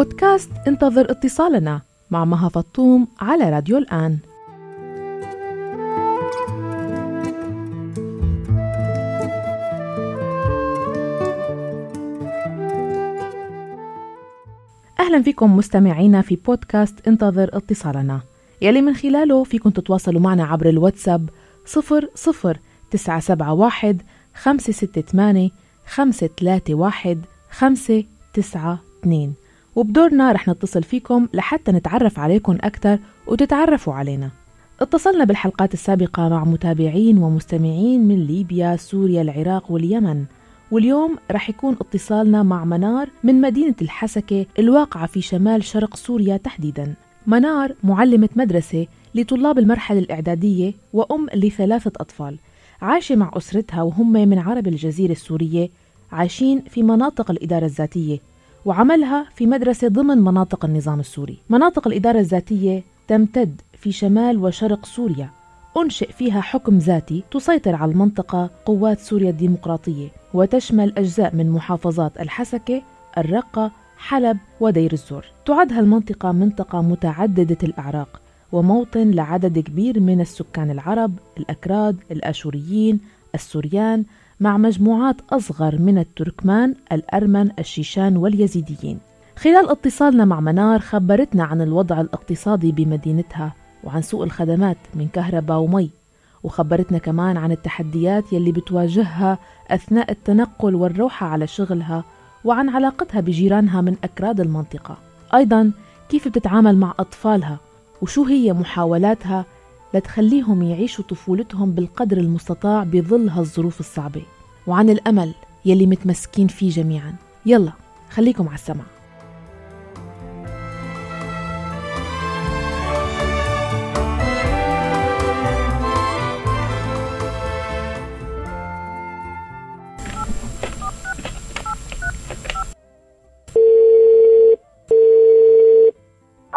بودكاست انتظر اتصالنا مع مها فطوم على راديو الآن. أهلا فيكم مستمعينا في بودكاست انتظر اتصالنا. يلي من خلاله فيكم تتواصلوا معنا عبر الواتساب 00 971 568 531 592 وبدورنا رح نتصل فيكم لحتى نتعرف عليكم أكثر وتتعرفوا علينا. اتصلنا بالحلقات السابقة مع متابعين ومستمعين من ليبيا، سوريا، العراق واليمن. واليوم رح يكون اتصالنا مع منار من مدينة الحسكة الواقعة في شمال شرق سوريا تحديدا. منار معلمة مدرسة لطلاب المرحلة الإعدادية وأم لثلاثة أطفال. عايشة مع أسرتها وهم من عرب الجزيرة السورية عايشين في مناطق الإدارة الذاتية. وعملها في مدرسة ضمن مناطق النظام السوري مناطق الإدارة الذاتية تمتد في شمال وشرق سوريا أنشئ فيها حكم ذاتي تسيطر على المنطقة قوات سوريا الديمقراطية وتشمل أجزاء من محافظات الحسكة، الرقة، حلب ودير الزور. تعد هالمنطقة منطقة متعددة الأعراق وموطن لعدد كبير من السكان العرب، الأكراد، الآشوريين، السوريان، مع مجموعات أصغر من التركمان، الأرمن، الشيشان واليزيديين. خلال اتصالنا مع منار خبرتنا عن الوضع الاقتصادي بمدينتها وعن سوء الخدمات من كهرباء ومي وخبرتنا كمان عن التحديات يلي بتواجهها أثناء التنقل والروحة على شغلها وعن علاقتها بجيرانها من أكراد المنطقة أيضا كيف بتتعامل مع أطفالها وشو هي محاولاتها لتخليهم يعيشوا طفولتهم بالقدر المستطاع بظل هالظروف الصعبة. وعن الأمل يلي متمسكين فيه جميعا. يلا خليكم على السمع.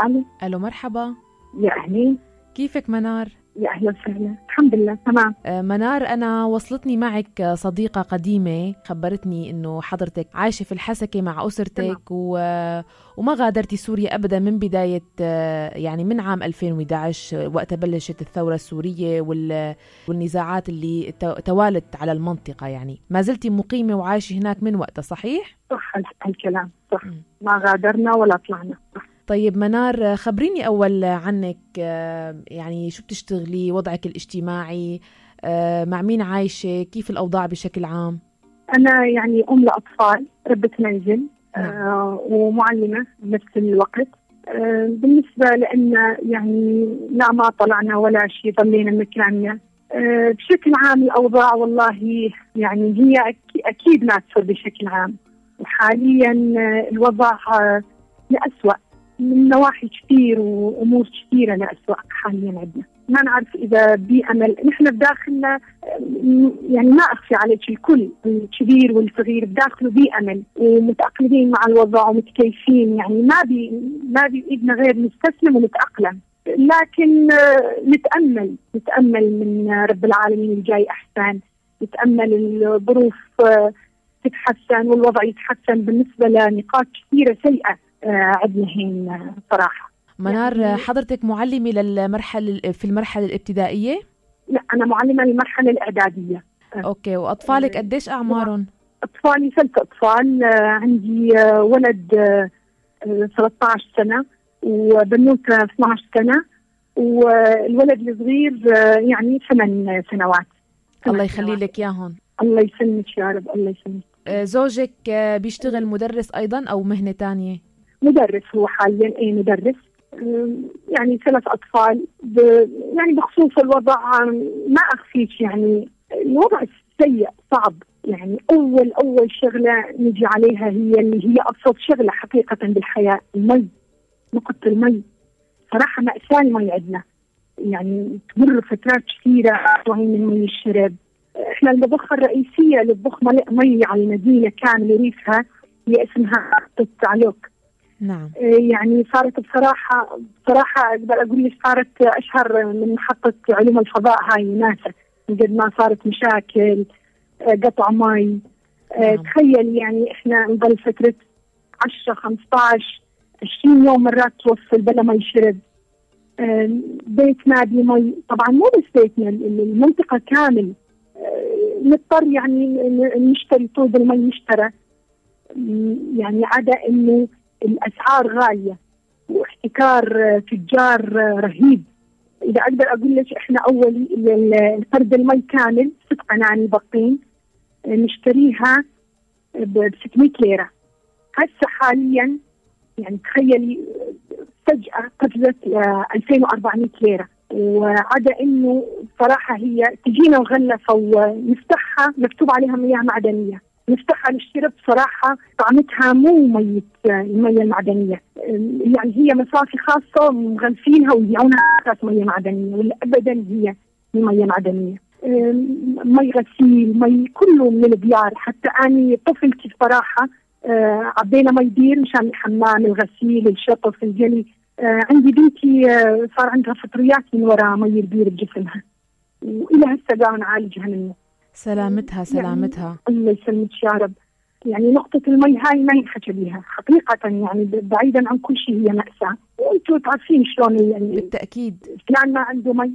ألو. ألو مرحبا. يا أهلين. كيفك منار؟ يا أهلا وسهلا الحمد لله تمام آه، منار أنا وصلتني معك صديقة قديمة خبرتني إنه حضرتك عايشة في الحسكة مع أسرتك و... وما غادرتي سوريا أبدا من بداية آه، يعني من عام 2011 وقت بلشت الثورة السورية وال... والنزاعات اللي تو- توالت على المنطقة يعني ما زلتي مقيمة وعايشة هناك من وقتها صحيح؟ صح هال- هالكلام صح. ما غادرنا ولا طلعنا صح. طيب منار خبريني أول عنك آه، يعني شو بتشتغلي؟ وضعك الاجتماعي آه، مع مين عايشة؟ كيف الأوضاع بشكل عام؟ أنا يعني أم لأطفال ربة منزل نعم. آه ومعلمة بنفس الوقت. آه بالنسبة لأن يعني لا ما طلعنا ولا شيء ضلينا مكاننا آه بشكل عام الأوضاع والله يعني هي أك- أكيد ناسفه بشكل عام. وحاليا آه، الوضع آه لأسوأ. من نواحي كثير وأمور كثيرة لأسوأ حاليا عندنا. ما نعرف إذا بأمل. نحن بداخلنا يعني ما أخفي عليك الكل الكبير والصغير بداخله بأمل ومتأقلمين مع الوضع ومتكيفين. يعني ما بي ما بايدنا غير نستسلم ونتأقلم. لكن آه، نتأمل نتأمل من رب العالمين الجاي أحسن. نتأمل الظروف آه، تتحسن والوضع يتحسن. بالنسبة لنقاط كثيرة سيئة. عندنا هين آه، صراحة. منار يعني- حضرتك معلمة للمرحلة في المرحلة الابتدائية؟ لا أنا معلمة للمرحلة الإعدادية. أوكي وأطفالك آه، قديش أعمارهم؟ أطفالي ثلاث أطفال آه، عندي آه، ولد آه، آه، 13 سنة وبنوتة 12 سنة والولد الصغير آه، يعني ثمان سنوات. الله يخلي. لك إياهم. الله يسلمك يا رب الله يسلمك. آه، زوجك آه، بيشتغل مدرس أيضا أو مهنة تانية؟ مدرس هو حاليا أي مدرس. يعني ثلاث أطفال. يعني بخصوص الوضع ما أخفيك يعني. الوضع سيء صعب. يعني أول أول شغلة نجي عليها هي اللي هي أبسط شغلة حقيقة بالحياة المي. نقطة المي. صراحة مأساة المي عندنا. يعني تمر فترات كثيرة وهي من مي الشرب. إحنا المضخة الرئيسية للضخ مي- على المدينة كامله ريفها هي اسمها علوك نعم. يعني صارت بصراحة بصراحة أقدر أقول لك صارت أشهر من محطة علوم الفضاء هاي ناسا قد ما صارت مشاكل آه، قطع مي. آه، نعم. تخيل يعني إحنا نضل فترة 10 15 20 يوم مرات توصل بلا ما يشرب آه، بيت ما بي مي. طبعا مو بس بيتنا المنطقة كامل. نضطر يعني نشتري طوب المي يشترى يعني عدا إنه الأسعار غالية واحتكار تجار رهيب. إذا أقدر أقول لك إحنا أول فرد المي كامل ست قناني بطين نشتريها ب 600 ليرة. هسه حاليا يعني تخيلي فجأة قفزت 2400 ليرة. وعدا إنه صراحة هي تجينا مغلفه ونفتحها مكتوب عليها مياه معدنية. نفتحها للشرب صراحة طعمتها مو مية المية المعدنية يعني هي مصافي خاصة مغلفينها ويبيعونها أساس مية معدنية ولا أبدا هي مية معدنية. مي غسيل مي كله من البيار. حتى أنا طفلتي بصراحة آه، عبينا مي بير مشان الحمام الغسيل الشطف الجلي. آه، عندي بنتي آه، صار عندها فطريات من وراء مي البير بجسمها. وإلى هسه قاعد نعالجها منه. سلامتها يعني سلامتها. يعني الله يسلمك يا رب. يعني نقطة المي هاي ما ينحكى بها. حقيقة يعني بعيدا عن كل شيء هي مأساة. وأنتم تعرفين شلون يعني بالتأكيد. فلان ما عنده مي.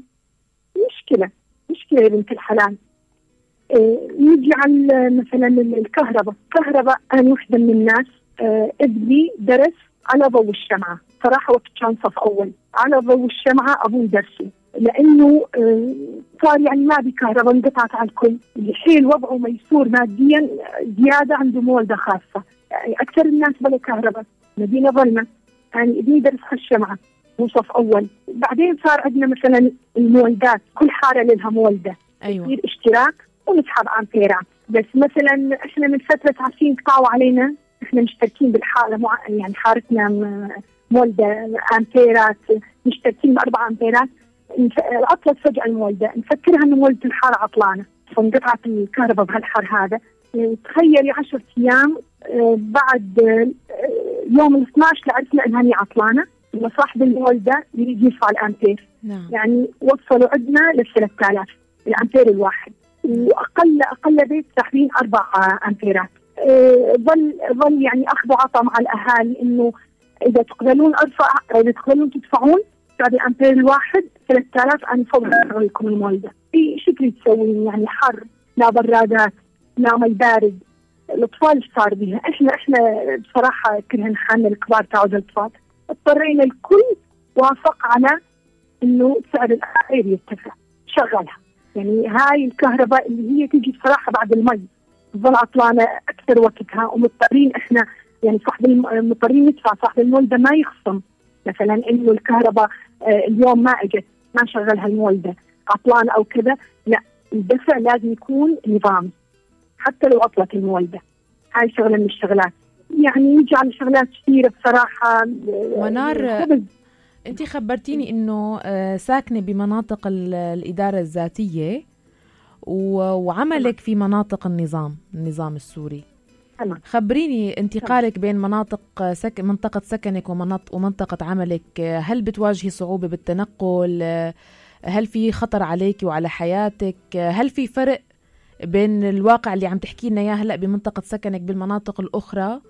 مشكلة مشكلة يا بنت الحلال. إيه نجي على مثلا الكهرباء. الكهرباء أنا وحدة من الناس إيه ابني درس على ضوء الشمعة. صراحة وقت كان صف أول. على ضوء الشمعة أبوي درسي لأنه آه، صار يعني ما بكهرباء انقطعت على الكل الحين وضعه ميسور ماديا زيادة عنده مولده خاصة. يعني أكثر الناس بلا كهرباء. مدينة ظلمة. يعني ابني يدرس الشمعه صف أول. بعدين صار عندنا مثلا المولدات. كل حارة لها مولدة. أيوه. يصير اشتراك ونسحب امبيرات بس مثلا إحنا من فترة عارفين قطعوا علينا. إحنا مشتركين بالحالة. مع يعني حارتنا مولدة آمبيرات. مشتركين بأربع آمبيرات. عطلت فجأة المولدة. نفكرها إنه مولدة الحارة عطلانة. فانقطعت الكهرباء بهالحر هذا. تخيلي 10 أيام آه، بعد آه، يوم ال 12 عرفنا انها هي عطلانة. ان صاحب المولدة يريد يرفع الأمبير. نعم. يعني وصلوا عندنا لل 3000 الأمبير الواحد. وأقل أقل بيت ساحبين أربع أمبيرات. آه، ظل ظل يعني اخذ وعطى مع الأهالي إنه إذا تقبلون أرفع إذا تقبلون تدفعون بعد الأمبير الواحد 3000 أنا فوق لكم المولده في شو تريد تسوين يعني حر لا برادات لا مي بارد. الأطفال إيش صار بها؟ إحنا إحنا بصراحة كلنا حالنا الكبار تعود الأطفال. اضطرينا الكل وافق على إنه سعر الأخير يرتفع. شغلها. يعني هاي الكهرباء اللي هي تجي بصراحة بعد المي. تظل عطلانة أكثر وقتها ومضطرين إحنا يعني صاحب المضطرين ندفع. صاحب المولده ما يخصم. مثلا إنه الكهرباء آه، اليوم ما إجت. ما شغلها المولده عطلان أو كذا لا الدفع لازم يكون نظامي حتى لو عطلت المولدة. هاي شغلة من الشغلات. يعني نجي على شغلات كثيرة بصراحة منار انت خبرتيني إنه آه، ساكنة بمناطق الإدارة الذاتية وعملك في مناطق النظام النظام السوري. تمام. خبريني انتقالك بين مناطق سك... منطقة سكنك ومناطق ومنطقة عملك. هل بتواجهي صعوبة بالتنقل؟ هل في خطر عليك وعلى حياتك؟ هل في فرق بين الواقع اللي عم تحكي لنا إياه هلأ بمنطقة سكنك بالمناطق الأخرى؟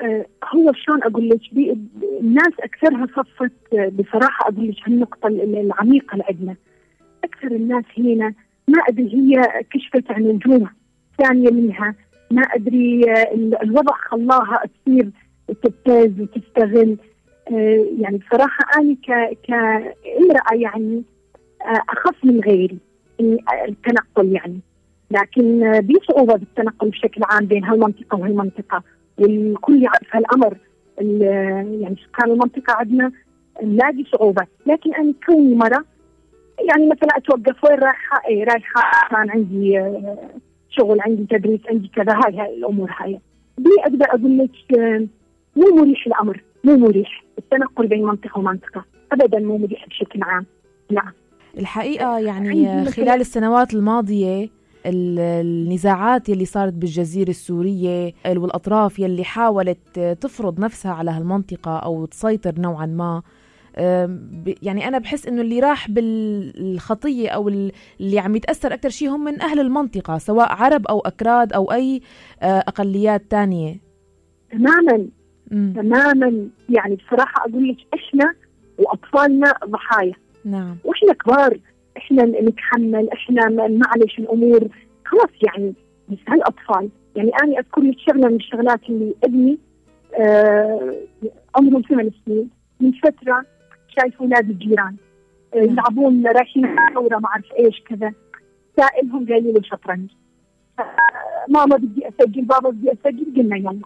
أه هو شلون أقول لك؟ الناس أكثرها صفت بصراحة أقول لك هالنقطه العميقة اللي عندنا أكثر الناس هنا ما أدري هي كشفت عن وجوه ثانية منها. ما أدري آه، الوضع خلاها تصير تبتز وتستغل. آه، يعني بصراحة أنا ك كامرأة يعني آه، أخف من غيري التنقل يعني. لكن في صعوبه بالتنقل بشكل عام بين هالمنطقة وهالمنطقة. والكل يعرف هالأمر. يعني سكان المنطقة عندنا؟ نلاقي صعوبة. لكن أنا كوني مرة يعني مثلا أتوقف وين رايحة؟ اي رايحة كان عندي شغل عندي تدريس عندي كذا هاي هاي الأمور هاي. دي أقدر أقول لك مو مريح الأمر مو مريح. التنقل بين منطقة ومنطقة ابدا مو مريح بشكل عام. نعم. الحقيقة يعني خلال السنوات الماضية النزاعات يلي صارت بالجزيرة السورية والأطراف يلي حاولت تفرض نفسها على هالمنطقة أو تسيطر نوعا ما يعني أنا بحس إنه اللي راح بالخطية أو اللي عم يتأثر أكثر شيء هم من أهل المنطقة سواء عرب أو أكراد أو أي آه، أقليات تانية. تماما. تماما. يعني بصراحة أقول لك إحنا وأطفالنا ضحايا. نعم. وإحنا كبار. إحنا نتحمل. إحنا معلش الأمور. خلاص يعني بس هالأطفال. يعني أنا أذكر لك شغلة من الشغلات اللي أبني آه عمره ثمان سنين. من فترة شايف أولاد الجيران آه نعم. يلعبون رايحين ثورة ما أعرف إيش كذا. سائلهم قالوا له شطرنج ماما بدي أسجل بابا بدي أسجل قلنا يلا.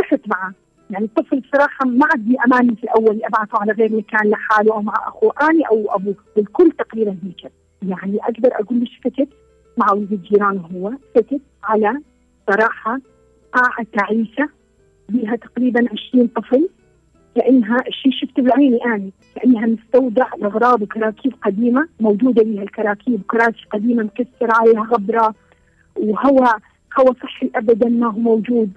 رحت معه. يعني الطفل بصراحة ما عندي أماني في الأول أبعثه على غير مكان لحاله أو مع أخوه. أنا أو أبوه. الكل تقريبا هيك. يعني أقدر أقول لك فتت مع ولد الجيران هو. فتت على صراحة قاعة تعيسة بها تقريبا 20 طفل. كأنها الشيء شفته بعيني أنا كأنها مستودع أغراض وكراكيب قديمة موجودة بها الكراكيب كراسي قديمة مكسرة عليها غبرة وهواء هواء صحي أبدا ما هو موجود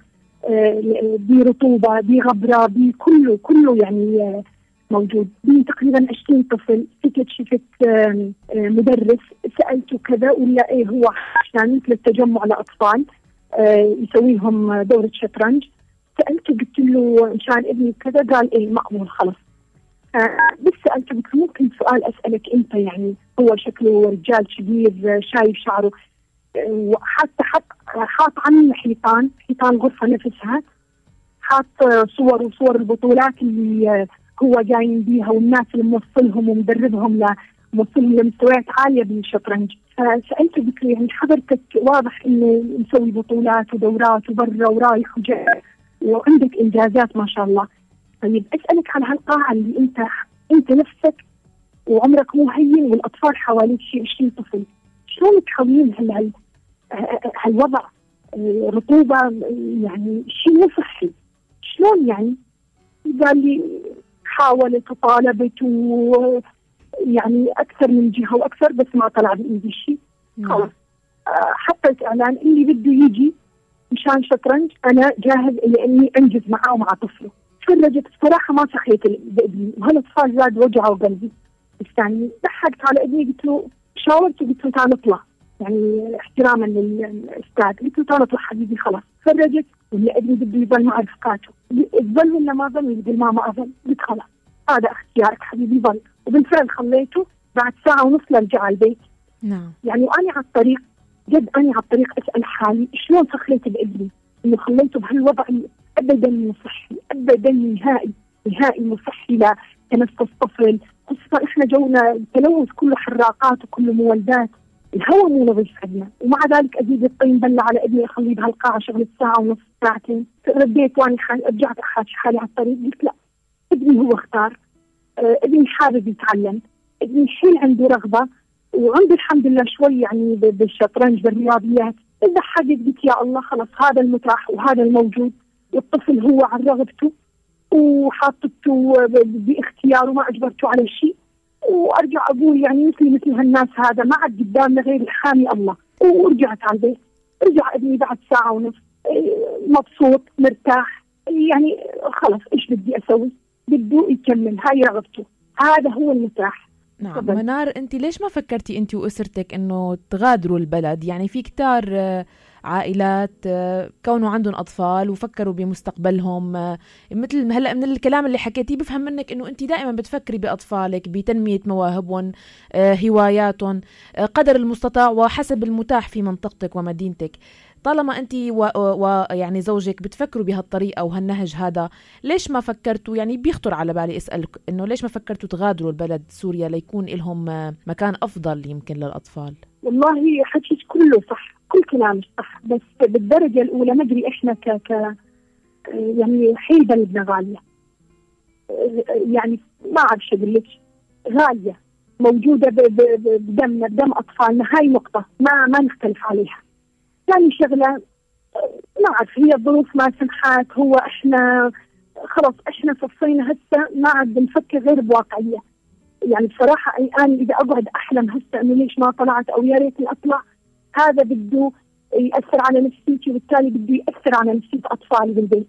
آه، برطوبه بغبره بكله كله يعني آه، موجود. بي تقريبا 20 طفل. فكت شفت آه، مدرس سألته كذا ولا إيه هو؟ عشان مثل التجمع لأطفال يسويهم دورة شطرنج. سألته قلت له مشان ابني كذا قال إيه مأمور خلص بس سألته قلت ممكن سؤال أسألك أنت يعني هو شكله رجال كبير شايف شعره. وحتى حط حاط عني حيطان حيطان الغرفه نفسها. حاط صور وصور البطولات اللي هو جايين بيها والناس اللي موصلهم ومدربهم ل موصلهم لمستويات عالية بالشطرنج. فسالته قلت له يعني حضرتك واضح إنه مسوي بطولات ودورات وبرا ورايح وجاي. وعندك إنجازات ما شاء الله. طيب أسألك على هالقاعة اللي أنت أنت نفسك وعمرك مو هين والأطفال حواليك شيء 20 طفل. شلون تحولين هال هالوضع؟ رطوبة يعني شيء مو صحي. شلون يعني؟ قال لي حاولت وطالبت و يعني أكثر من جهة وأكثر بس ما طلع بإيدي شيء نعم. خلاص. آه، حطيت إعلان اللي بده يجي مشان شطرنج أنا جاهز لأني أنجز معاه ومع طفله. تفرجت بصراحه ما سخيت بابني وهالاطفال زاد وجعوا قلبي. بس يعني ضحكت على ابني قلت له شاورته قلت له تعال نطلع يعني احتراما للأستاذ. قلت له تعال اطلع حبيبي خلاص. فرجت ولا ابني بده يضل مع رفقاته ظل ولا ما ظل يقول ماما اظل قلت خلاص. هذا اختيارك حبيبي ظل. وبالفعل خليته بعد ساعة ونص لرجع على البيت. نعم. يعني وأنا على الطريق جد أنا على الطريق أسأل حالي شلون سخيت بابني؟ إنه خليته بهالوضع ابدا مو صحي ابدا نهائي نهائي مو صحي لتنفس طفل. خصوصا إحنا جونا التلوث كله حراقات وكله مولدات. الهواء مو نظيف عندنا. ومع ذلك أزيد الطين بلة على ابني أخليه بهالقاعة شغله ساعه ونص ساعتين. رديت واني حالي رجعت أحاكي حالي على الطريق. قلت لا ابني هو اختار. آه ابني حابب يتعلم. ابني حيل عنده رغبة وعنده الحمد لله شوي يعني بالشطرنج بالرياضيات. اذا حدث قلت يا الله خلص هذا المتاح وهذا الموجود. والطفل هو عن رغبته وحاطته باختياره ما أجبرته على شيء. وأرجع أقول يعني مثلي مثل هالناس هذا ما عاد قدامنا غير الحامي الله. ورجعت على البيت. رجع ابني بعد ساعة ونص. مبسوط مرتاح. يعني خلص إيش بدي أسوي؟ بده يكمل. هاي رغبته. هذا هو المتاح نعم. طبعا. منار انت ليش ما فكرتي انت واسرتك انه تغادروا البلد؟ يعني في كتار عائلات آه، كونوا عندهم أطفال وفكروا بمستقبلهم آه، مثل هلا من الكلام اللي حكيتيه بفهم منك إنه انت دائما بتفكري بأطفالك بتنمية مواهبهم آه، هواياتهم قدر المستطاع وحسب المتاح في منطقتك ومدينتك. طالما أنت ويعني زوجك بتفكروا بهالطريقة وهالنهج هذا ليش ما فكرتوا؟ يعني بيخطر على بالي أسألك إنه ليش ما فكرتوا تغادروا البلد سوريا ليكون لهم مكان أفضل يمكن للأطفال؟ والله حكيت كله صح كل كلامك صح بس بالدرجة الأولى ما أدري إحنا ك ك يعني حيل بلدنا غالية. يعني ما أعرف شو أقول لك غالية موجودة بدمنا بدم أطفالنا هاي نقطة ما ما نختلف عليها. ثاني شغله ما أعرف هي الظروف ما سمحت هو إحنا خلص إحنا صفينا هسه ما عاد بنفكر غير بواقعية. يعني بصراحة أنا إذا أقعد أحلم هسه إنه ليش ما طلعت أو يا ريتني أطلع هذا بده يأثر على نفسيتي وبالتالي بده يأثر على نفسية أطفالي بالبيت.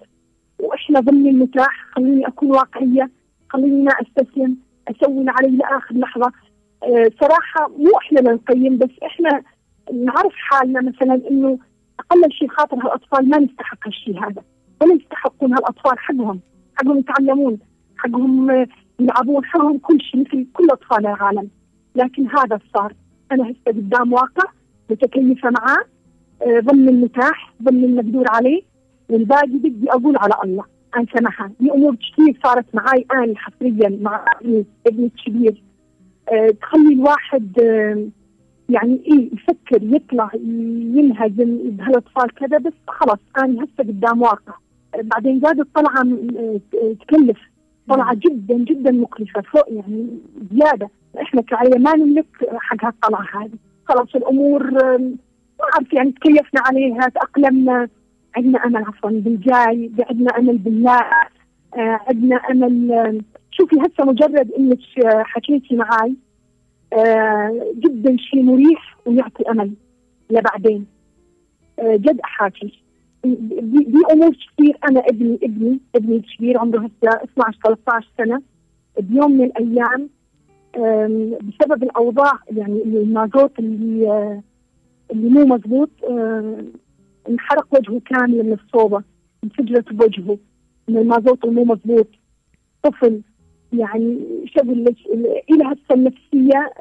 وإحنا ضمن المتاح خليني أكون واقعية خليني ما أستسلم أسوي اللي علي لآخر لحظة. أه صراحة مو إحنا اللي نقيم بس إحنا نعرف حالنا مثلا إنه أقل شيء خاطر هالأطفال ما نستحق هالشيء هذا. ولا يستحقون هالأطفال حقهم. حقهم يتعلمون. حقهم يلعبون. حقهم كل شيء مثل كل أطفال العالم. لكن هذا صار. أنا هسه قدام واقع. متكيفه معاه. آه، ضمن المتاح. ضمن المقدور عليه. والباقي بدي أقول على الله. ان سمحها في أمور كثير صارت معي أنا حصريا مع ابني الكبير. أه تخلي الواحد أه يعني إيه يفكر يطلع ينهزم بهالأطفال كذا بس خلص أنا هسه قدام واقع. بعدين زادت طلعه أه تكلف. طلعة. جدا جدا مكلفة فوق يعني زيادة. إحنا كعائلة ما نملك حق هالطلعة هذه. خلاص الأمور ما اعرف يعني تكيفنا عليها تأقلمنا. عندنا أمل عفوا بالجاي. عندنا أمل بالله آه عندنا أمل شوفي هسه مجرد إنك حكيتي معي آه جدا شيء مريح ويعطي أمل لبعدين. آه جد أحاكي. دي أمور كثير. أنا ابني ابني ابني الكبير عمره هسه 12 13 سنة. بيوم من الأيام بسبب الأوضاع يعني المازوت اللي آه، اللي مو مضبوط آه، انحرق وجهه كامل من الصوبة انفجرت بوجهه. من المازوت مو مضبوط. طفل يعني شغل إلى هسه النفسية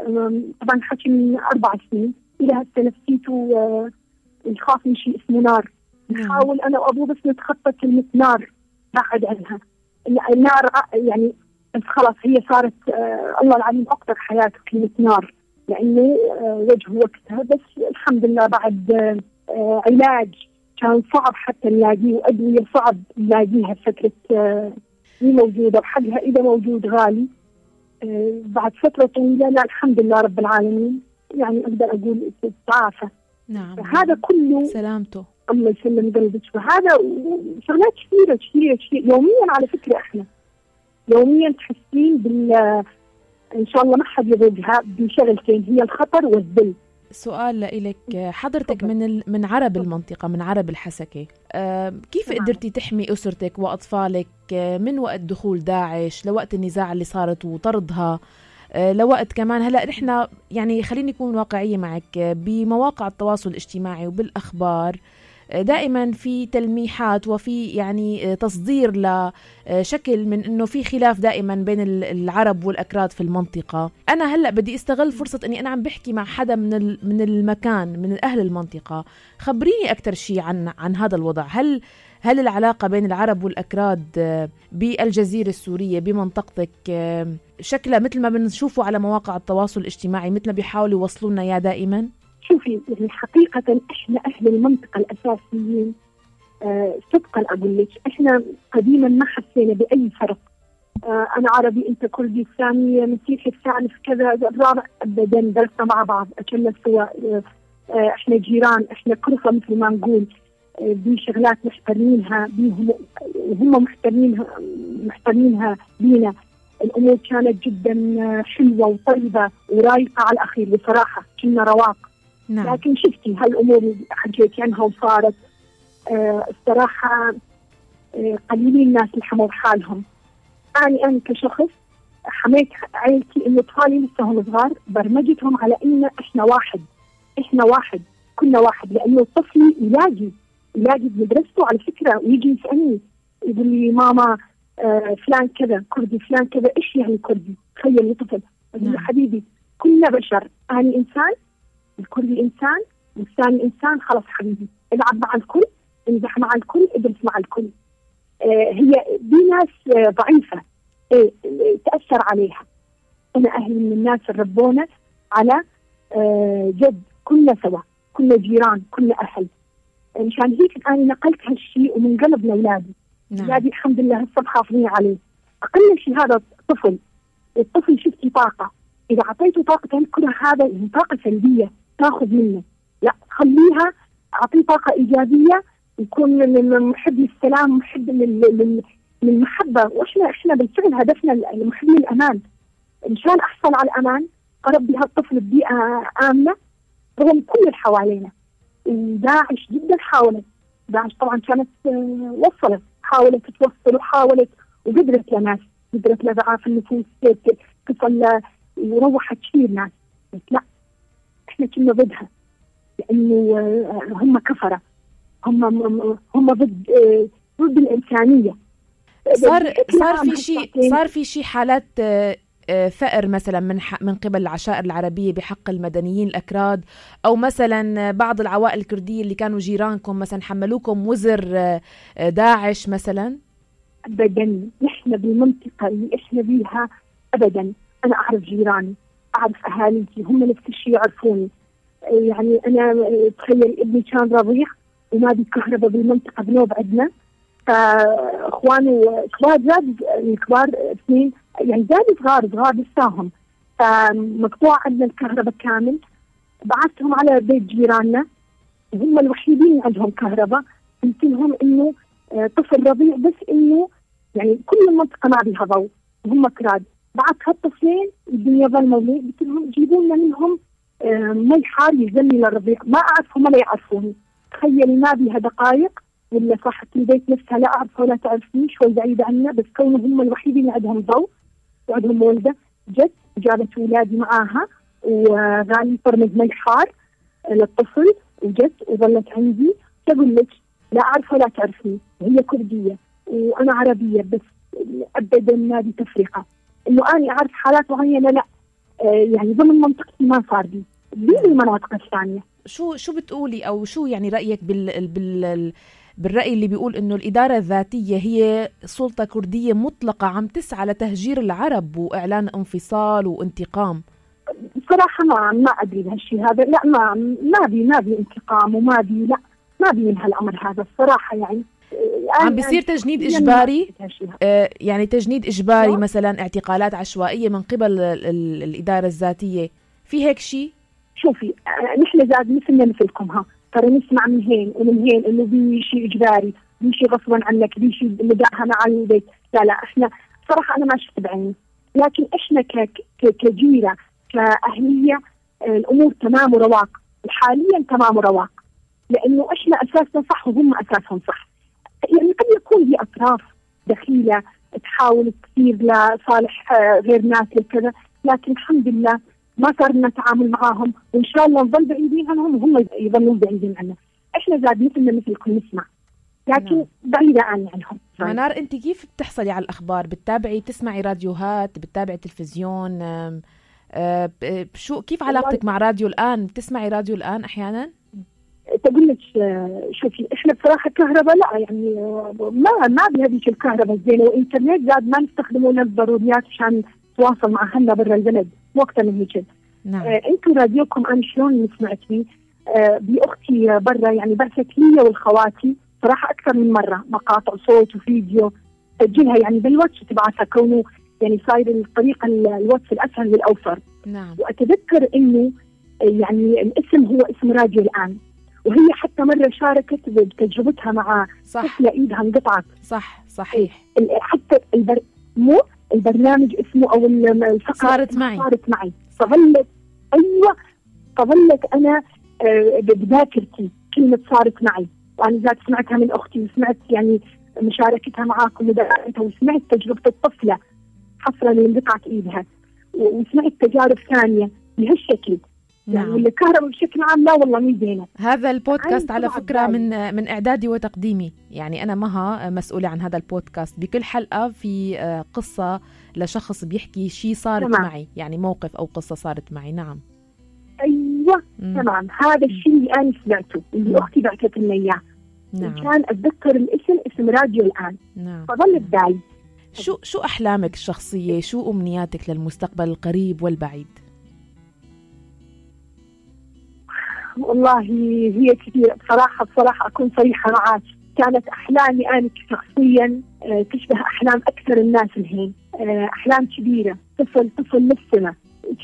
طبعا حكي من أربع سنين. إلى هسه نفسيته آه، يخاف من شيء اسمه نار. نعم. نحاول أنا وأبوه بس نتخطى كلمة نار بعد عنها. النار يعني خلاص هي صارت آه، الله العليم أكثر حياته كلمة نار. لأنه آه، وجهه وقتها بس الحمد لله بعد آه، علاج. كان صعب حتى نلاقيه وأدوية صعب نلاقيها فترة مو موجودة وحقها إذا موجود غالي. بعد فترة طويلة لا الحمد لله رب العالمين. يعني أقدر أقول تعافى نعم. هذا كله سلامته. الله يسلم قلبك. وهذا شغلات كثيرة كثيرة كثيرة. يوميا على فكرة إحنا يوميا تحسين بال إن شاء الله ما حد يضيقها بشغلتين هي الخطر والذل. سؤال لك حضرتك من من عرب المنطقة من عرب الحسكة. آه كيف نعم. قدرتي تحمي أسرتك وأطفالك؟ آه، من وقت دخول داعش لوقت النزاع اللي صارت وطردها؟ آه لوقت كمان هلا نحن يعني خليني أكون واقعية معك بمواقع التواصل الاجتماعي وبالأخبار دائما في تلميحات وفي يعني تصدير لشكل من إنه في خلاف دائما بين العرب والأكراد في المنطقة. أنا هلأ بدي أستغل فرصة إني أنا عم بحكي مع حدا من من المكان من أهل المنطقة. خبريني أكثر شيء عن عن هذا الوضع. هل هل العلاقة بين العرب والأكراد بالجزيرة السورية بمنطقتك شكلها مثل ما بنشوفه على مواقع التواصل الاجتماعي مثل ما بيحاولوا يوصلوا لنا إياه دائما؟ شوفي يعني حقيقة إحنا أهل المنطقة الأساسيين. آه صدقا أقول لك إحنا قديما ما حسينا بأي فرق. آه أنا عربي أنت كردي الثاني مسيحي الثالث كذا الرابع ابدا درسنا مع بعض أكلنا سوا. آه إحنا جيران إحنا كرفة مثل ما نقول. آه، دي شغلات محترمينها وهم محترمينها محترمينها بينا الأمور كانت جدا آه، حلوة وطيبة ورايقة على الأخير بصراحة كنا رواق. نعم. لكن شفتي هالأمور اللي حكيتي عنها وصارت آه الصراحة آه قليلين الناس اللي حموا بحالهم أنا أنا كشخص حميت عائلتي إنه اطفالي لسه هم صغار برمجتهم على ان إحنا واحد إحنا واحد كنا واحد لأنه الطفل يلاقي يلاقي بمدرسته على فكرة ويجي يسألني يقول لي ماما آه فلان كذا كردي فلان كذا إيش يعني كردي؟ تخيل طفل نعم. حبيبي كلنا بشر أنا إنسان الكل إنسان والثاني إنسان خلص حبيبي. العب مع الكل امزح مع الكل ادرس مع الكل. آه هي دي ناس آه ضعيفة. إيه تأثر عليها. أنا أهلي من الناس اللي ربونا على آه جد كلنا سوا. كلنا جيران كلنا أهل. مشان هيك أنا نقلت هالشيء ومن قلب لأولادي. نعم. الحمد لله هسه محافظين عليه. أقل شيء هذا طفل الطفل شفتي طاقة. إذا أعطيته طاقة الكره هذا طاقة سلبية. تاخذ منه. لا خليها أعطيه طاقة إيجابية يكون محب للسلام محب للمحبه وإحنا إحنا بالفعل هدفنا المحبين الأمان. مشان احصل على الأمان اربي هالطفل ببيئة آمنة رغم كل اللي حوالينا. داعش جدا حاولت. داعش طبعا كانت آه، وصلت. حاولت توصل وحاولت وقدرت يا ناس. قدرت لضعاف النفوس تصل وروحت كثير ناس لا إحنا كنا ضدها. لأنه هم كفرة. هم هم ضد ضد الإنسانية. صار صار في شيء صار في شيء حالات آه، آه، ثأر مثلا من من قبل العشائر العربية بحق المدنيين الأكراد أو مثلا بعض العوائل الكردية اللي كانوا جيرانكم مثلا حملوكم وزر آه، داعش مثلا؟ أبدا. نحن بالمنطقة اللي إحنا فيها أبدا. أنا أعرف جيراني. أعرف أهاليتي هم نفس الشيء يعرفوني. يعني أنا تخيل ابني كان رضيع وما في كهرباء بالمنطقة بنوب عندنا. فأخواني كبار زاد الكبار اثنين يعني زاد صغار صغار لساهم. فمقطوع عندنا الكهرباء كامل. بعثتهم على بيت جيراننا. هم الوحيدين عندهم كهرباء. قلت لهم إنه آه، طفل رضيع بس إنه يعني كل المنطقة ما بيها ضوء وهم كراد. بعث هالطفلين الدنيا ظلموا قلت لهم جيبوا لنا منهم آه، مي حار يزني للرضيع ما اعرف هم لا يعرفوني. تخيل ما بها دقائق ولا صاحبة البيت نفسها لا أعرفها ولا تعرفني. شوي بعيدة عنا بس كونهم هم الوحيدين اللي عندهم ضوء وعندهم والدة جت جابت أولادي معاها وغالي فرمز مي حار للطفل. وجت وظلت عندي. تقول لك لا أعرف ولا تعرفني. هي كردية وأنا عربية بس أبدا ما دي إنه أنا أعرف حالات معينة لا آه، يعني ضمن منطقتي ما صار بي بالمناطق الثانية؟ شو شو بتقولي أو شو يعني رأيك بال بال بالرأي اللي بيقول إنه الإدارة الذاتية هي سلطة كردية مطلقة عم تسعى لتهجير العرب وإعلان انفصال وانتقام؟ بصراحة ما ما أدري بهالشيء هذا. لا ما ما بي ما بي انتقام وما بي لا ما بي من هالأمر هذا الصراحة يعني. عم بيصير تجنيد إجباري؟ آه يعني تجنيد إجباري مثلا اعتقالات عشوائيه من قبل الإدارة الذاتية. في هيك شيء شوفي آه، نحن زاد مثلنا مثلكم ها. ترى نسمع من هين ومن هين إنه في شيء إجباري في شيء غصبا عنك في شيء نداها مع البيت. لا لا إحنا صراحة أنا ما شفت بعيني. لكن إحنا كجيرة كأهلية الأمور تمام ورواق. حاليا تمام ورواق. لأنه إحنا اساسنا صح وهم اساسهم صح. يعني قد يكون في أطراف دخيلة تحاول تصير لصالح آه، غير ناس كذا لكن الحمد لله ما صار لنا تعامل معاهم وإن شاء الله نظل بعيدين عنهم وهم يظلون بعيدين عنا. إحنا زاد مثلنا مثلكم نسمع لكن نعم. بعيدة عني عنهم. منار أنت كيف بتحصلي على الأخبار؟ بتتابعي تسمعي راديوهات بتتابعي تلفزيون أه شو كيف علاقتك مع راديو الآن؟ بتسمعي راديو الآن أحيانا؟ تقول لك شوفي إحنا بصراحه كهرباء لا يعني ما ما بهذيك الكهرباء الزينة وانترنت زاد ما نستخدمه للضروريات عشان نتواصل مع أهلنا برا البلد وقتها من هيك. نعم. آه أنتم راديوكم أنا شلون سمعتني؟ آه بأختي برا يعني بعثت لي والخواتي صراحة أكثر من مرة مقاطع صوت وفيديو سجلها يعني بالواتس تبعثها كونه يعني صاير الطريقة الواتس الأسهل والأوفر. نعم. وأتذكر إنه يعني الاسم هو اسم راديو الآن. وهي حتى مرة شاركت بتجربتها مع صح. طفله ايدها انقطعت. صح صحيح. حتى البر... مو البرنامج اسمه أو الفقرة صارت معي. صارت معي. فظلت أيوه فظلت أنا آه، بذاكرتي كلمة صارت معي. وأنا ذات سمعتها من أختي وسمعت يعني مشاركتها معاكم وسمعت تجربة الطفلة حصرا انقطعت إيدها. وسمعت تجارب ثانية بهالشكل. يعني نعم. الكهرباء بشكل عام لا والله مو زينه هذا البودكاست على فكرة من من إعدادي وتقديمي. يعني أنا مها مسؤولة عن هذا البودكاست. بكل حلقة في آه، قصة لشخص بيحكي شيء صارت تمام. معي. يعني موقف أو قصة صارت معي. نعم. أيوه. مم. تمام. هذا الشيء اللي أنا سمعته اللي مم. أختي بعثت لنا إياه. نعم. كان أتذكر الاسم اسم راديو الآن. نعم. فظل بدالي شو شو أحلامك الشخصية؟ شو أمنياتك للمستقبل القريب والبعيد؟ والله هي كثير بصراحه بصراحة أكون صريحة معك كانت أحلامي أنا شخصيا آه، تشبه أحلام أكثر الناس الحين. آه، أحلام كبيرة. طفل طفل للسماء.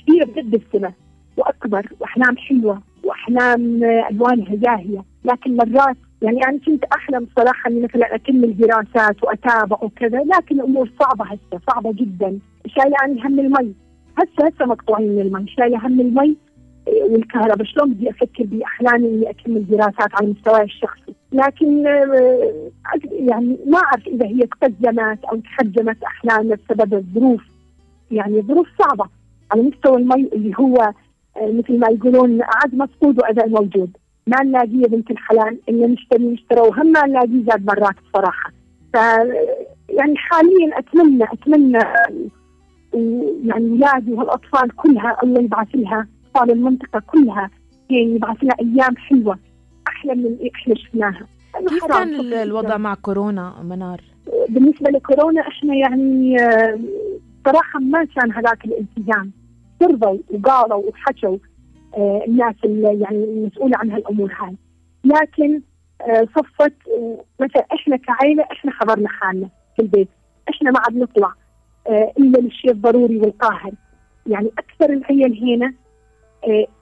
كبيرة بجد السماء. وأكبر. وأحلام حلوة. وأحلام آه، ألوانها زاهية. لكن مرات يعني أنا كنت أحلم صراحة إني مثلا أكمل دراسات وأتابع وكذا لكن الأمور صعبة هسه. صعبة جدا. شايلة اني هم المي. هسه هسه مقطوعين من المي. شايلة هم المي. والكهرباء شلون بدي أفكر بأحلامي إني أكمل دراسات على المستوى الشخصي؟ لكن آه، يعني ما أعرف إذا هي تقدمت أو تحجمت احلامنا بسبب الظروف. يعني ظروف صعبة على مستوى المي اللي هو آه، مثل ما يقولون عاد مفقود وأذى موجود. ما نلاقيه بنت الحلال إلا نشتري نشترى وهم ما نلاقيه زاد مرات بصراحة. ف يعني حاليا اتمنى أتمنى يعني أولادي والاطفال كلها الله يبعث لها اطفال المنطقة كلها. يعني يبعث لها أيام حلوة أحلى من اللي إحنا شفناها. كيف كان الوضع مع كورونا منار؟ بالنسبة لكورونا إحنا يعني آه، صراحة ما كان هذاك الالتزام. سربوا وقالوا وحكوا آه، الناس اللي يعني المسؤولة عن هالأمور هاي. لكن آه، صفت مثلا إحنا كعائله إحنا حضرنا حالنا في البيت. إحنا ما عاد نطلع إلا للشيء الضروري والقاهر. يعني أكثر العيال هنا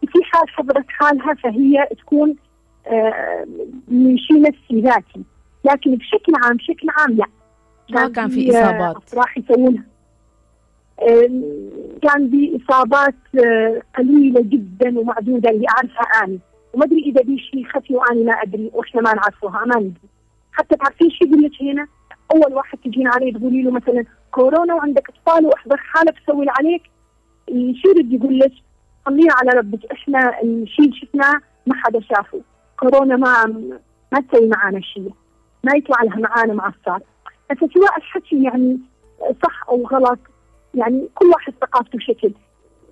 في حال حضرت حالها فهي تكون من شيء نفسي ذاتي لكن بشكل عام بشكل عام لا. ما كان في إصابات؟ راح يسوونها. كان في إصابات آه، قليلة جدا ومعدودة اللي أعرفها اني وما أدري إذا في شيء خفي واني ما أدري وإحنا ما نعرفوها ما ندري حتى تعرفين شو يقول لك هنا؟ أول واحد تجين عليه تقولي له مثلا كورونا وعندك أطفال وأحضر حالك تسوي عليك. شو يرد يقول لك؟ خليها على ربك. إحنا الشيء اللي شفناه ما حدا شافه. كورونا ما ما تسوي معانا شيء. ما يطلع لها معانا معصر فسواء الحكي يعني صح أو غلط يعني كل واحد ثقافته شكل.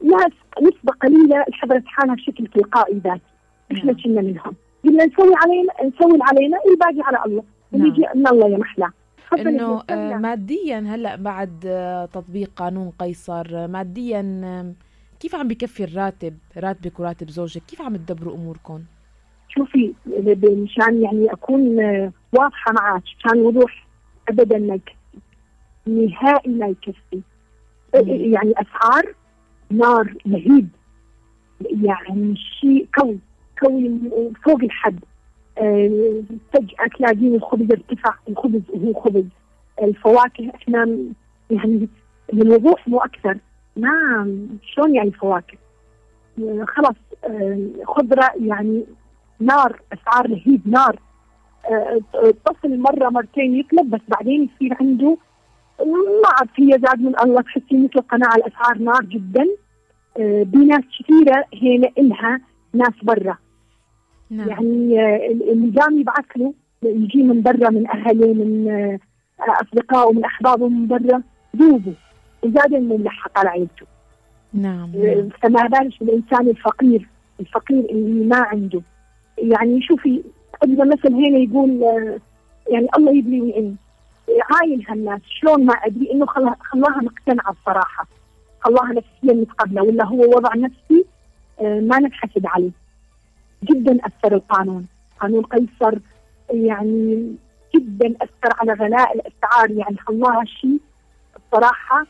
ناس نسبة قليلة حضرت حالها بشكل تلقائي ذاتي. إحنا نعم. كنا منهم. قلنا نسوي علينا نسوي علينا الباقي على الله. نعم. يجي إن الله يا محلى انه آه ماديا هلأ بعد تطبيق قانون قيصر ماديا كيف عم بكفي الراتب؟ راتبك وراتب زوجك كيف عم تدبروا أموركم؟ شوفي مشان يعني أكون آه، واضحة معك كان وضوح ابدا ما يكفي. نهائي ما يكفي. يعني أسعار نار لهيب يعني شيء قوي قوي فوق الحد. آه، فجأة تلاقين الخبز ارتفع الخبز هو خبز. الفواكه إحنا يعني للوضوح مو أكثر. ما شلون يعني فواكه؟ آه، خلاص خضرة يعني نار أسعار رهيب نار. تصل مرة مرتين يطلب بس بعدين يصير عنده ما عاد هي زاد من الله تحسي مثل قناع الأسعار نار جدا. آه، بناس كثيرة هنا إلها ناس برا. نعم. يعني آه، اللي قام يبعث له يجي من برا من اهله من آه، أصدقائه من أحبابه من برا ذوبوا وزاد الملحق على عيلته نعم. فما بالك بالانسان الفقير الفقير اللي ما عنده. يعني شوفي اذا مثل هنا يقول يعني الله يبلي ويعين. عاين هالناس شلون ما أدري إنه خلاها مقتنعة الصراحه خلاها نفسيا متقبله ولا هو وضع نفسي آه، ما نتحسد عليه. جدا أثر القانون. قانون قيصر يعني جدا أثر على غلاء الاسعار يعني خلاها شيء الصراحه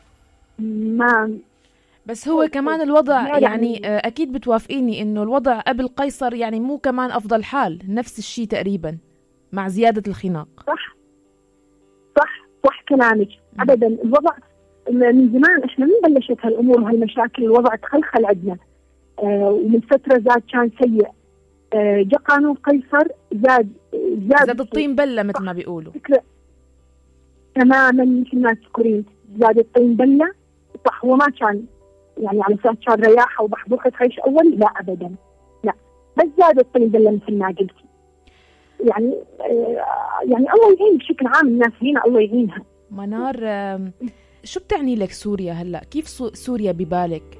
ما بس هو كمان الوضع يعني, يعني أكيد بتوافقيني إنه الوضع قبل قيصر يعني مو كمان أفضل حال نفس الشيء تقريبا مع زيادة الخناق. صح. صح. صح كلامك. ابدا. الوضع من زمان إحنا من بلشت هالأمور وهالمشاكل الوضع تخلخل عندنا. آه ومن فترة زاد كان سيء. آه جاء قانون قيصر زاد زاد زاد الطين بلة مثل ما بيقولوا. تماما مثل ما تذكرين. زاد الطين بلة صح. هو ما كان يعني على أساس كان رياحه وبحبوحه عيش أول؟ لا ابدا. لا. بس زاد الطين بله مثل ما قلتي. يعني آه، يعني الله يعين بشكل عام الناس هنا الله يعينها. منار شو بتعني لك سوريا هلأ؟ كيف سوريا ببالك؟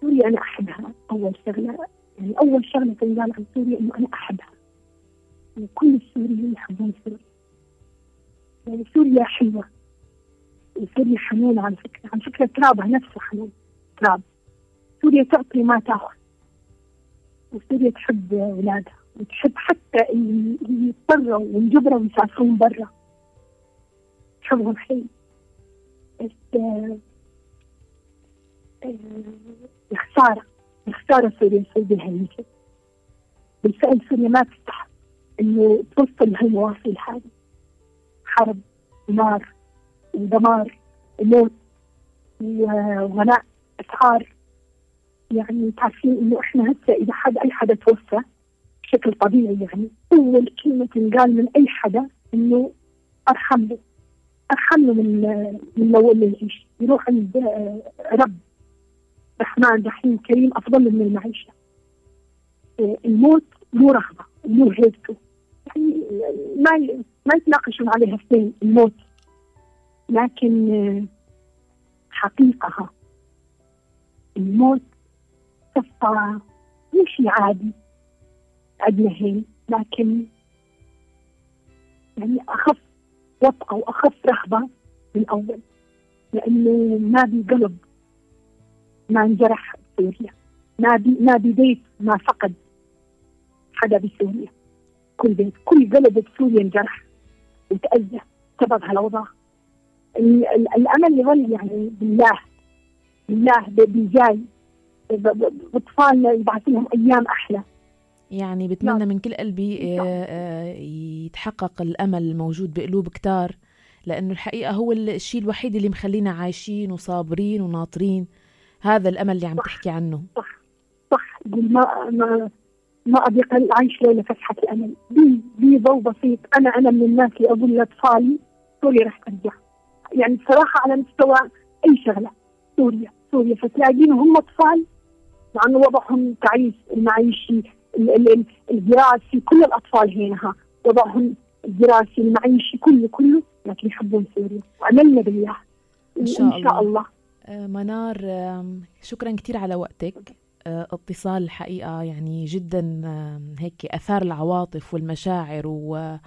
سوريا أنا أحبها. أول شغلة يعني أول شغلة تنقال عن سوريا إنه أنا أحبها. وكل السوريين يحبون سوريا. يعني سوريا حلوة. وسوريا حنونه على فكرة. على فكرة ترابها نفسه حنون. تراب. سوريا تعطي ما تأخذ. وسوريا تحب اولادها وتحب حتى اللي يضطروا وانجبروا يسافرون برا. تحبهم حيل بس آه الخسارة الخسارة سوريا. نسوي بها يمكن بالفعل سوريا ما تستحق. إنه توصل لهالمواصيل هذه حرب ونار ودمار وموت وغلاء أسعار. يعني تعرفين إنه إحنا هسه إذا حد أي حدا توفى بشكل طبيعي يعني أول كلمة تنقال من أي حدا إنه أرحم له. أرحم له من من لو اللي يعيش. يروح عند رب رحمن رحيم كريم أفضل من المعيشة. الموت له رغبة وله هيبته. ما ما يتناقشون عليها اثنين الموت. لكن حقيقة الموت صفة مش عادي عندنا هين لكن يعني أخف وطأة وأخف رهبة من أول لأنه ما بي قلب ما انجرح بسوريا ما بي ما بي بيت ما فقد حدا بسوريا كل بيت كل قلب بسوريا انجرح وتأذى بسبب هالأوضاع الأمل يظل يعني بالله بالله بالجاي. بأطفالنا يبعث لهم أيام أحلى. يعني بتمنى من كل قلبي آه، آه، يتحقق الأمل الموجود بقلوب كتار لأنه الحقيقة هو الشيء الوحيد اللي مخلينا عايشين وصابرين وناطرين. هذا الأمل اللي عم صح. تحكي عنه. صح. صح. ما ما ما أبي أعيش ليلة فتحه الأمل. بي بي ضوء بسيط. أنا أنا من الناس اللي أقول لأطفالي سوريا رح ترجع. يعني بصراحة على مستوى أي شغلة. سوريا. سوريا. فتلاقيهم هم أطفال مع إنه وضعهم تعيس المعيشي الدراسي كل الأطفال هنا. وضعهم الدراسي المعيشي كله كله لكن يحبون سوريا. واملنا بالله. إن شاء, إن شاء الله, الله. آه، منار شكرا كثير على وقتك. اتصال الحقيقة يعني جدا هيك أثار العواطف والمشاعر و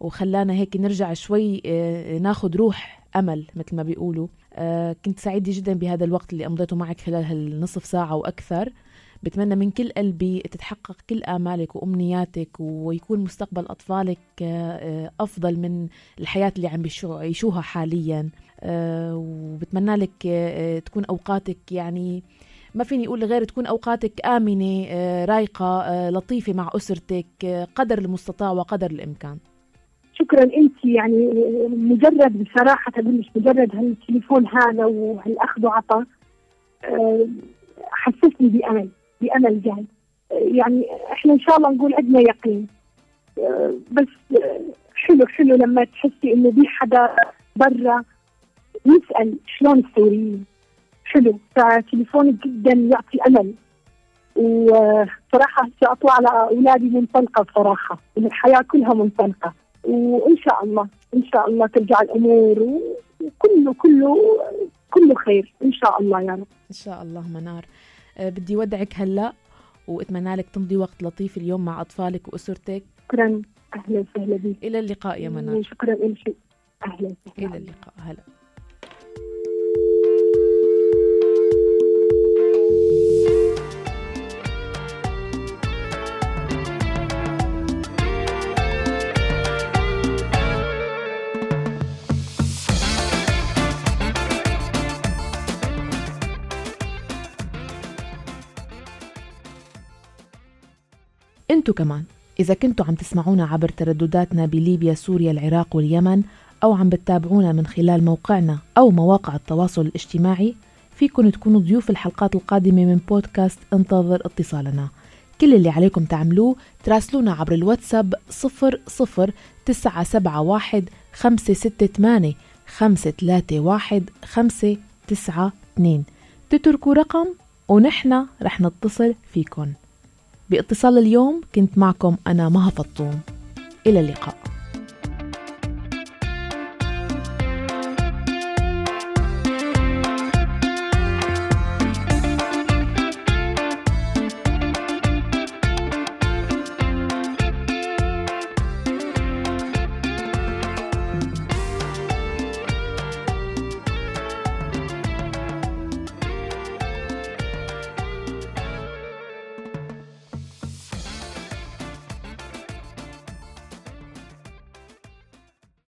وخلانا هيك نرجع شوي آه، ناخذ روح أمل مثل ما بيقولوا. آه، كنت سعيدة جدا بهذا الوقت اللي امضيته معك خلال هالنصف ساعة وأكثر بتمنى من كل قلبي تتحقق كل آمالك وأمنياتك ويكون مستقبل أطفالك آه، أفضل من الحياة اللي عم يعيشوها حاليا. وبتمنى لك تكون أوقاتك يعني ما فيني أقول غير تكون أوقاتك آمنة رايقة لطيفة مع أسرتك قدر المستطاع وقدر الإمكان. شكرا. أنت يعني مجرد بصراحة مش مجرد هالتليفون هذا وهالأخذ آه، حسسني بأمل بأمل جاي. يعني إحنا إن شاء الله نقول عندنا يقين. آه، بس حلو حلو لما تحسي إنه في حدا برا يسأل شلون السوريين. حلو فتليفونك جدا يعطي أمل. وصراحة اطلع على أولادي منطلقة بصراحه الحياة كلها منطلقة. وإن شاء الله إن شاء الله ترجع الأمور. وكله كله كله خير. إن شاء الله يا رب. إن شاء الله منار. أه بدي ودعك هلا وأتمنى لك تمضي وقت لطيف اليوم مع أطفالك وأسرتك. شكرا. أهلا وسهلا بك. إلى اللقاء يا منار. شكرا لك أهلا وسهلا. إلى اللقاء. هلا. انتو كمان. إذا كنتوا عم تسمعونا عبر تردداتنا بليبيا سوريا العراق واليمن أو عم بتتابعونا من خلال موقعنا أو مواقع التواصل الاجتماعي فيكن تكونوا ضيوف الحلقات القادمة من بودكاست انتظر اتصالنا. كل اللي عليكم تعملوه تراسلونا عبر الواتساب صفر صفر تسعة سبعة واحد خمسة ستة ثمانية خمسة ثلاثة واحد خمسة تسعة اثنين. تتركوا رقم ونحن رح نتصل فيكن. باتصال اليوم كنت معكم أنا مها فطوم. إلى اللقاء.